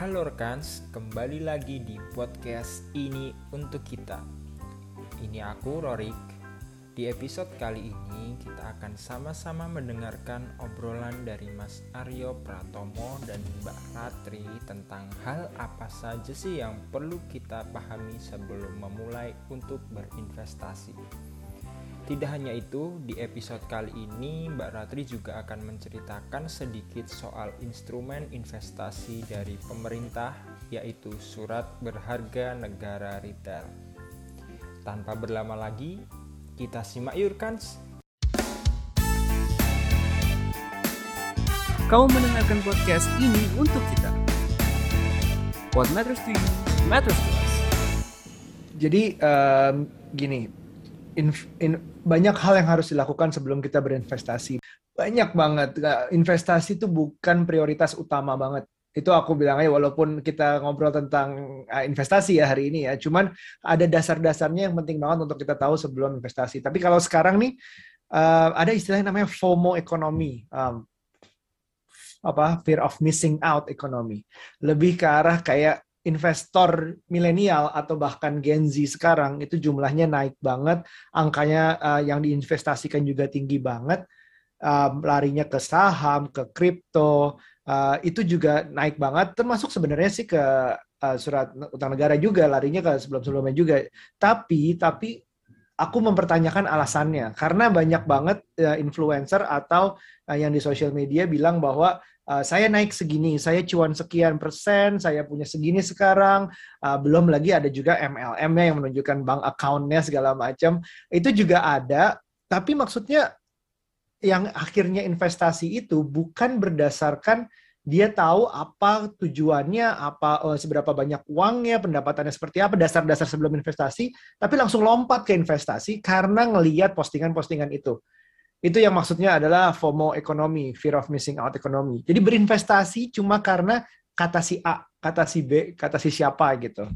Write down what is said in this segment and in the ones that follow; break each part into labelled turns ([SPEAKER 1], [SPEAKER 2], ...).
[SPEAKER 1] Halo rekans, kembali lagi di podcast ini untuk kita. Ini aku Rorik. Di episode kali ini kita akan sama-sama mendengarkan obrolan dari Mas Aryo Pratomo dan Mbak Ratri tentang hal apa saja sih yang perlu kita pahami sebelum memulai untuk berinvestasi. Tidak hanya itu, di episode kali ini Mbak Ratri juga akan menceritakan sedikit soal instrumen investasi dari pemerintah, yaitu surat berharga negara retail. Tanpa berlama lagi, kita simak yuk Kans.
[SPEAKER 2] Kau mendengarkan podcast ini untuk kita. What matters to you, matters to us.
[SPEAKER 3] Jadi um, gini, in, in, banyak hal yang harus dilakukan sebelum kita berinvestasi. Banyak banget. Investasi itu bukan prioritas utama banget. Itu aku bilang aja walaupun kita ngobrol tentang uh, investasi ya hari ini ya. Cuman ada dasar-dasarnya yang penting banget untuk kita tahu sebelum investasi. Tapi kalau sekarang nih uh, ada istilah yang namanya FOMO ekonomi. Um, apa fear of missing out ekonomi lebih ke arah kayak investor milenial atau bahkan Gen Z sekarang itu jumlahnya naik banget, angkanya uh, yang diinvestasikan juga tinggi banget, uh, larinya ke saham, ke kripto, uh, itu juga naik banget, termasuk sebenarnya sih ke uh, surat utang negara juga, larinya ke sebelum-sebelumnya juga. Tapi tapi aku mempertanyakan alasannya. Karena banyak banget uh, influencer atau uh, yang di sosial media bilang bahwa uh, saya naik segini, saya cuan sekian persen, saya punya segini sekarang, uh, belum lagi ada juga MLM-nya yang menunjukkan bank account-nya segala macam, itu juga ada, tapi maksudnya yang akhirnya investasi itu bukan berdasarkan dia tahu apa tujuannya, apa uh, seberapa banyak uangnya, pendapatannya seperti apa, dasar-dasar sebelum investasi, tapi langsung lompat ke investasi karena ngeliat postingan-postingan itu. Itu yang maksudnya adalah FOMO ekonomi, fear of missing out ekonomi. Jadi berinvestasi cuma karena kata si A, kata si B, kata si siapa gitu.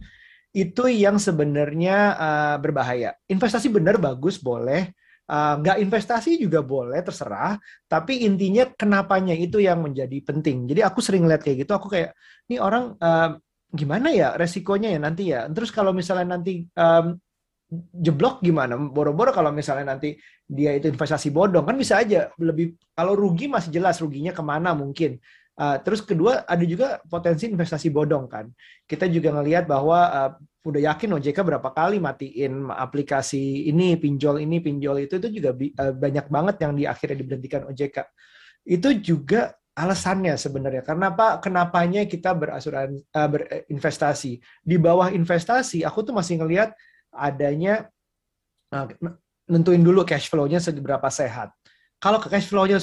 [SPEAKER 3] Itu yang sebenarnya uh, berbahaya. Investasi benar bagus boleh, uh, nggak investasi juga boleh terserah. Tapi intinya kenapanya itu yang menjadi penting. Jadi aku sering lihat kayak gitu. Aku kayak ini orang uh, gimana ya resikonya ya nanti ya. Terus kalau misalnya nanti um, jeblok gimana? Boro-boro kalau misalnya nanti dia itu investasi bodong kan bisa aja lebih kalau rugi masih jelas ruginya ke mana mungkin. Uh, terus kedua ada juga potensi investasi bodong kan. Kita juga ngelihat bahwa uh, udah yakin OJK berapa kali matiin aplikasi ini pinjol ini pinjol itu itu juga uh, banyak banget yang di akhirnya diberhentikan OJK. Itu juga alasannya sebenarnya. Karena apa? Kenapanya kita berasuran uh, berinvestasi. Di bawah investasi aku tuh masih ngelihat adanya uh, nentuin dulu cash flow-nya seberapa sehat. Kalau cash flow-nya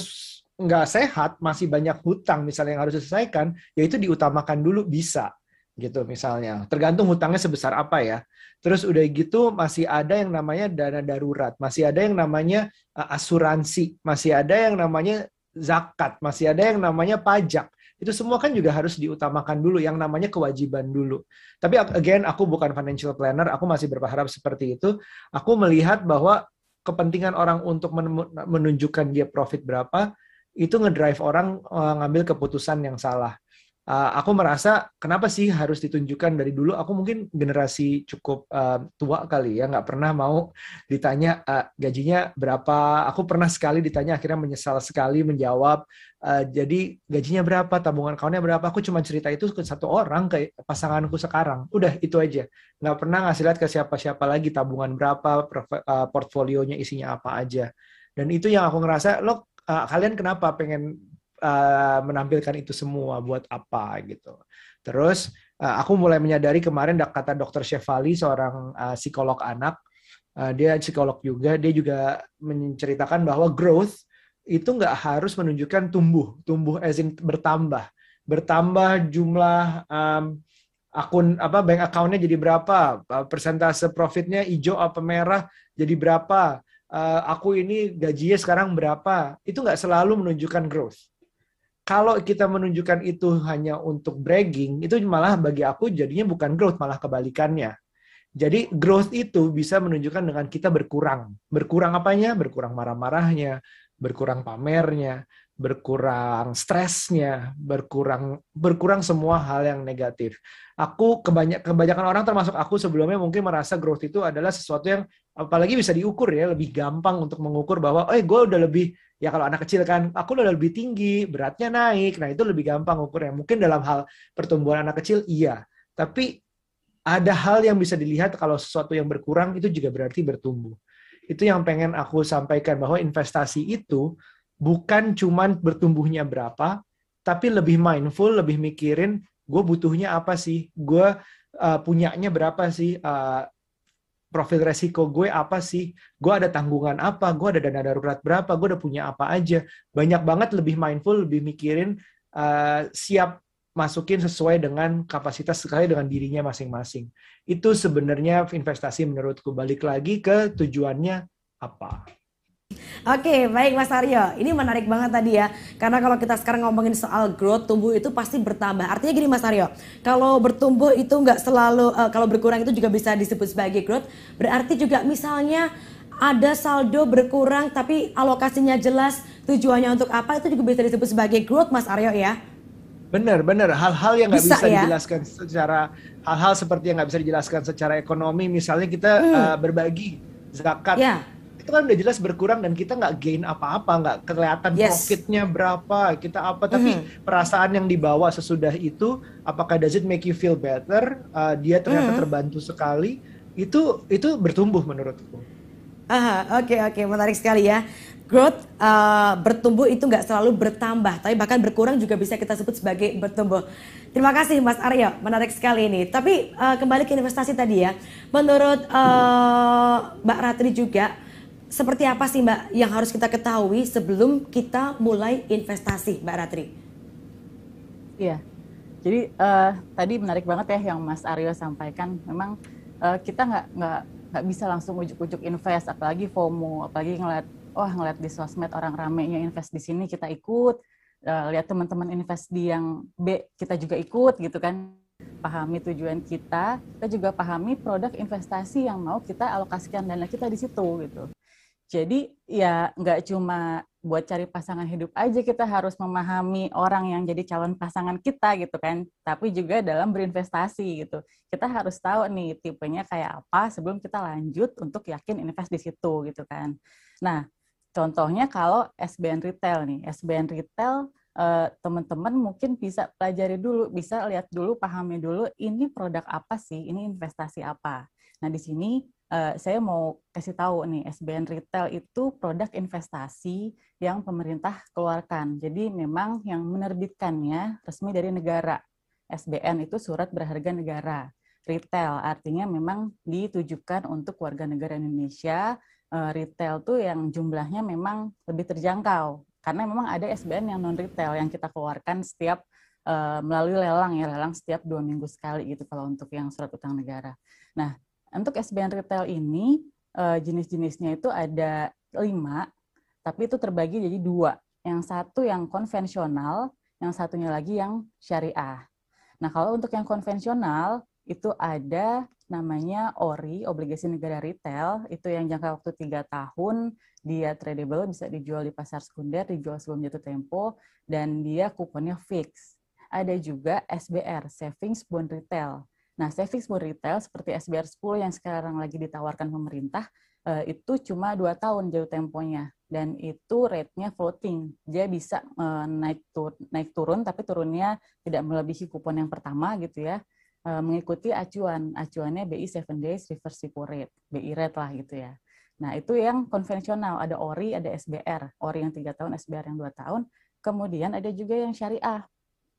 [SPEAKER 3] nggak sehat, masih banyak hutang misalnya yang harus diselesaikan, ya itu diutamakan dulu bisa gitu misalnya. Tergantung hutangnya sebesar apa ya. Terus udah gitu masih ada yang namanya dana darurat, masih ada yang namanya uh, asuransi, masih ada yang namanya zakat, masih ada yang namanya pajak itu semua kan juga harus diutamakan dulu yang namanya kewajiban dulu. Tapi again aku bukan financial planner, aku masih berharap seperti itu. Aku melihat bahwa kepentingan orang untuk menunjukkan dia profit berapa itu ngedrive orang eh, ngambil keputusan yang salah. Uh, aku merasa kenapa sih harus ditunjukkan dari dulu? Aku mungkin generasi cukup uh, tua kali ya nggak pernah mau ditanya uh, gajinya berapa. Aku pernah sekali ditanya akhirnya menyesal sekali menjawab uh, jadi gajinya berapa tabungan kawannya berapa. Aku cuma cerita itu ke satu orang ke pasanganku sekarang. Udah itu aja. Nggak pernah ngasih lihat ke siapa-siapa lagi tabungan berapa uh, portfolionya isinya apa aja. Dan itu yang aku ngerasa lo uh, kalian kenapa pengen uh, menampilkan itu semua? Buat apa? Gitu. Terus uh, aku mulai menyadari kemarin kata dokter Shefali seorang uh, psikolog anak, uh, dia psikolog juga, dia juga menceritakan bahwa growth itu nggak harus menunjukkan tumbuh, tumbuh as in bertambah, bertambah jumlah um, akun apa bank accountnya jadi berapa, persentase profitnya hijau apa merah jadi berapa, uh, aku ini gajinya sekarang berapa, itu nggak selalu menunjukkan growth kalau kita menunjukkan itu hanya untuk bragging, itu malah bagi aku jadinya bukan growth, malah kebalikannya. Jadi growth itu bisa menunjukkan dengan kita berkurang. Berkurang apanya? Berkurang marah-marahnya, berkurang pamernya, berkurang stresnya, berkurang berkurang semua hal yang negatif. Aku kebanyak kebanyakan orang termasuk aku sebelumnya mungkin merasa growth itu adalah sesuatu yang apalagi bisa diukur ya, lebih gampang untuk mengukur bahwa eh gue udah lebih ya kalau anak kecil kan aku udah lebih tinggi, beratnya naik. Nah, itu lebih gampang ukurnya. Mungkin dalam hal pertumbuhan anak kecil iya, tapi ada hal yang bisa dilihat kalau sesuatu yang berkurang itu juga berarti bertumbuh. Itu yang pengen aku sampaikan bahwa investasi itu bukan cuman bertumbuhnya berapa, tapi lebih mindful, lebih mikirin gue butuhnya apa sih, gue uh, punyanya berapa sih, uh, profil resiko gue apa sih, gue ada tanggungan apa, gue ada dana darurat berapa, gue udah punya apa aja. Banyak banget lebih mindful, lebih mikirin uh, siap masukin sesuai dengan kapasitas sekali dengan dirinya masing-masing. Itu sebenarnya investasi menurutku. Balik lagi ke tujuannya apa.
[SPEAKER 4] Oke, baik Mas Aryo. Ini menarik banget tadi ya. Karena kalau kita sekarang ngomongin soal growth, tumbuh itu pasti bertambah. Artinya gini Mas Aryo, kalau bertumbuh itu nggak selalu, uh, kalau berkurang itu juga bisa disebut sebagai growth. Berarti juga misalnya ada saldo berkurang tapi alokasinya jelas, tujuannya untuk apa, itu juga bisa disebut sebagai growth Mas Aryo ya?
[SPEAKER 3] Benar, benar. Hal-hal yang nggak bisa, bisa ya? dijelaskan secara, hal-hal seperti yang nggak bisa dijelaskan secara ekonomi. Misalnya kita hmm. uh, berbagi zakat. Ya itu kan udah jelas berkurang dan kita nggak gain apa-apa, nggak kelihatan yes. profitnya berapa, kita apa, tapi mm. perasaan yang dibawa sesudah itu, apakah does it make you feel better? Uh, dia ternyata mm. terbantu sekali, itu itu bertumbuh menurutku.
[SPEAKER 4] Aha, oke okay, oke, okay. menarik sekali ya. Growth uh, bertumbuh itu nggak selalu bertambah, tapi bahkan berkurang juga bisa kita sebut sebagai bertumbuh. Terima kasih Mas Aryo, menarik sekali ini. Tapi uh, kembali ke investasi tadi ya, menurut uh, Mbak Ratri juga seperti apa sih Mbak yang harus kita ketahui sebelum kita mulai investasi Mbak Ratri?
[SPEAKER 5] Iya, jadi uh, tadi menarik banget ya yang Mas Aryo sampaikan. Memang uh, kita nggak nggak nggak bisa langsung ujuk-ujuk invest, apalagi FOMO, apalagi ngeliat wah ngeliat di sosmed orang ramenya invest di sini kita ikut, uh, lihat teman-teman invest di yang B kita juga ikut gitu kan pahami tujuan kita, kita juga pahami produk investasi yang mau kita alokasikan dana kita di situ gitu. Jadi ya nggak cuma buat cari pasangan hidup aja kita harus memahami orang yang jadi calon pasangan kita gitu kan, tapi juga dalam berinvestasi gitu. Kita harus tahu nih tipenya kayak apa sebelum kita lanjut untuk yakin invest di situ gitu kan. Nah, contohnya kalau SBN retail nih, SBN retail teman-teman mungkin bisa pelajari dulu, bisa lihat dulu, pahami dulu ini produk apa sih, ini investasi apa. Nah, di sini uh, saya mau kasih tahu nih SBN Retail itu produk investasi yang pemerintah keluarkan. Jadi memang yang menerbitkannya resmi dari negara. SBN itu surat berharga negara. Retail artinya memang ditujukan untuk warga negara Indonesia. Uh, retail tuh yang jumlahnya memang lebih terjangkau karena memang ada SBN yang non retail yang kita keluarkan setiap uh, melalui lelang ya lelang setiap dua minggu sekali gitu kalau untuk yang surat utang negara. Nah untuk SBN retail ini uh, jenis-jenisnya itu ada lima, tapi itu terbagi jadi dua. Yang satu yang konvensional, yang satunya lagi yang syariah. Nah kalau untuk yang konvensional itu ada namanya ORI, obligasi negara retail, itu yang jangka waktu tiga tahun, dia tradable, bisa dijual di pasar sekunder, dijual sebelum jatuh tempo, dan dia kuponnya fix. Ada juga SBR, Savings Bond Retail. Nah, savings bond retail seperti SBR 10 yang sekarang lagi ditawarkan pemerintah eh, itu cuma dua tahun jauh temponya dan itu rate-nya floating. Dia bisa eh, naik tur naik turun tapi turunnya tidak melebihi kupon yang pertama gitu ya. Eh, mengikuti acuan. Acuannya BI 7 days reverse repo rate, BI rate lah gitu ya. Nah, itu yang konvensional, ada ORI, ada SBR. ORI yang tiga tahun, SBR yang dua tahun. Kemudian ada juga yang syariah.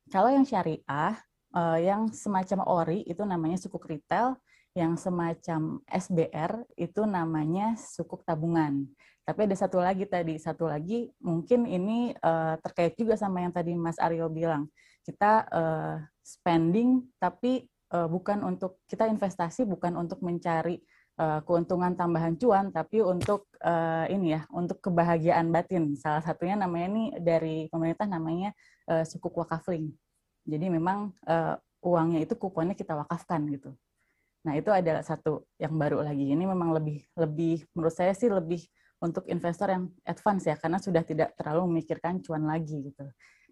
[SPEAKER 5] Kalau yang syariah, uh, yang semacam ORI itu namanya sukuk retail, yang semacam SBR itu namanya sukuk tabungan. Tapi ada satu lagi tadi, satu lagi mungkin ini uh, terkait juga sama yang tadi Mas Aryo bilang. Kita spending tapi bukan untuk kita investasi bukan untuk mencari uh, keuntungan tambahan cuan tapi untuk uh, ini ya, untuk kebahagiaan batin. Salah satunya namanya ini dari pemerintah namanya sukuk wakafling. Jadi memang uangnya itu kuponnya kita wakafkan gitu. Nah itu adalah satu yang baru lagi. Ini memang lebih lebih menurut saya sih lebih untuk investor yang advance ya karena sudah tidak terlalu memikirkan cuan lagi gitu.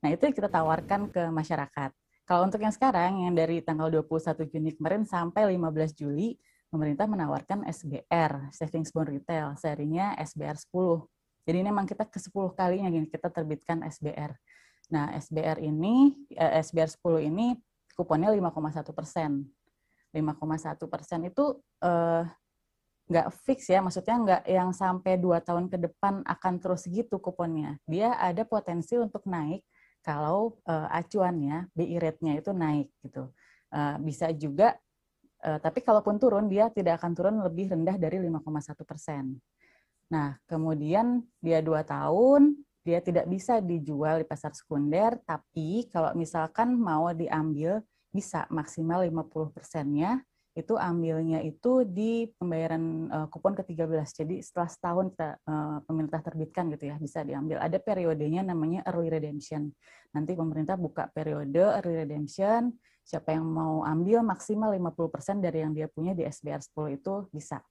[SPEAKER 5] Nah, itu yang kita tawarkan ke masyarakat. Kalau untuk yang sekarang yang dari tanggal 21 Juni kemarin sampai 15 Juli pemerintah menawarkan SBR, Savings Bond Retail, serinya SBR 10. Jadi ini memang kita ke 10 kalinya kita terbitkan SBR. Nah, SBR ini eh, SBR 10 ini kuponnya 5,1 persen. 5,1 persen itu eh, nggak fix ya, maksudnya nggak yang sampai dua tahun ke depan akan terus gitu kuponnya. Dia ada potensi untuk naik kalau uh, acuannya BI rate-nya itu naik gitu. Uh, bisa juga, uh, tapi kalaupun turun dia tidak akan turun lebih rendah dari 5,1 persen. Nah, kemudian dia dua tahun, dia tidak bisa dijual di pasar sekunder, tapi kalau misalkan mau diambil bisa maksimal 50 persennya itu ambilnya itu di pembayaran uh, kupon ke-13. Jadi setelah setahun kita uh, pemerintah terbitkan gitu ya, bisa diambil. Ada periodenya namanya early redemption. Nanti pemerintah buka periode early redemption, siapa yang mau ambil maksimal 50% dari yang dia punya di SBR 10 itu bisa.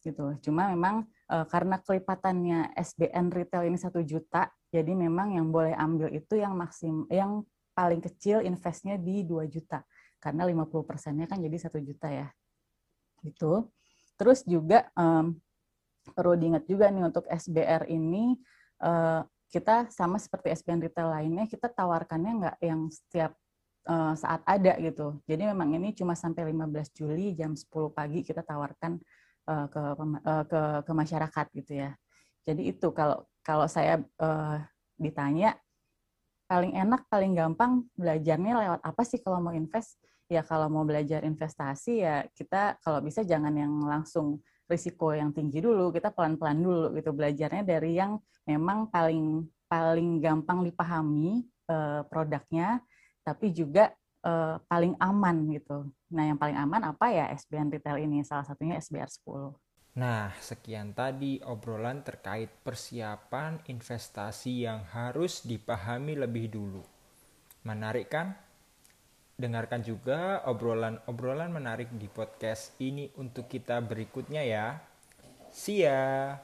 [SPEAKER 5] Gitu. Cuma memang uh, karena kelipatannya SBN retail ini satu juta, jadi memang yang boleh ambil itu yang maksim yang paling kecil investnya di 2 juta karena 50 persennya kan jadi satu juta ya gitu. Terus juga um, perlu diingat juga nih untuk SBR ini uh, kita sama seperti SBN retail lainnya kita tawarkannya nggak yang setiap uh, saat ada gitu. Jadi memang ini cuma sampai 15 Juli jam 10 pagi kita tawarkan uh, ke, uh, ke ke masyarakat gitu ya. Jadi itu kalau kalau saya uh, ditanya paling enak paling gampang belajarnya lewat apa sih kalau mau invest ya kalau mau belajar investasi ya kita kalau bisa jangan yang langsung risiko yang tinggi dulu, kita pelan-pelan dulu gitu belajarnya dari yang memang paling paling gampang dipahami eh, produknya, tapi juga eh, paling aman gitu. Nah, yang paling aman apa ya SBN retail ini salah satunya SBR 10.
[SPEAKER 1] Nah, sekian tadi obrolan terkait persiapan investasi yang harus dipahami lebih dulu. Menarik kan? Dengarkan juga obrolan-obrolan menarik di podcast ini untuk kita berikutnya ya. See ya!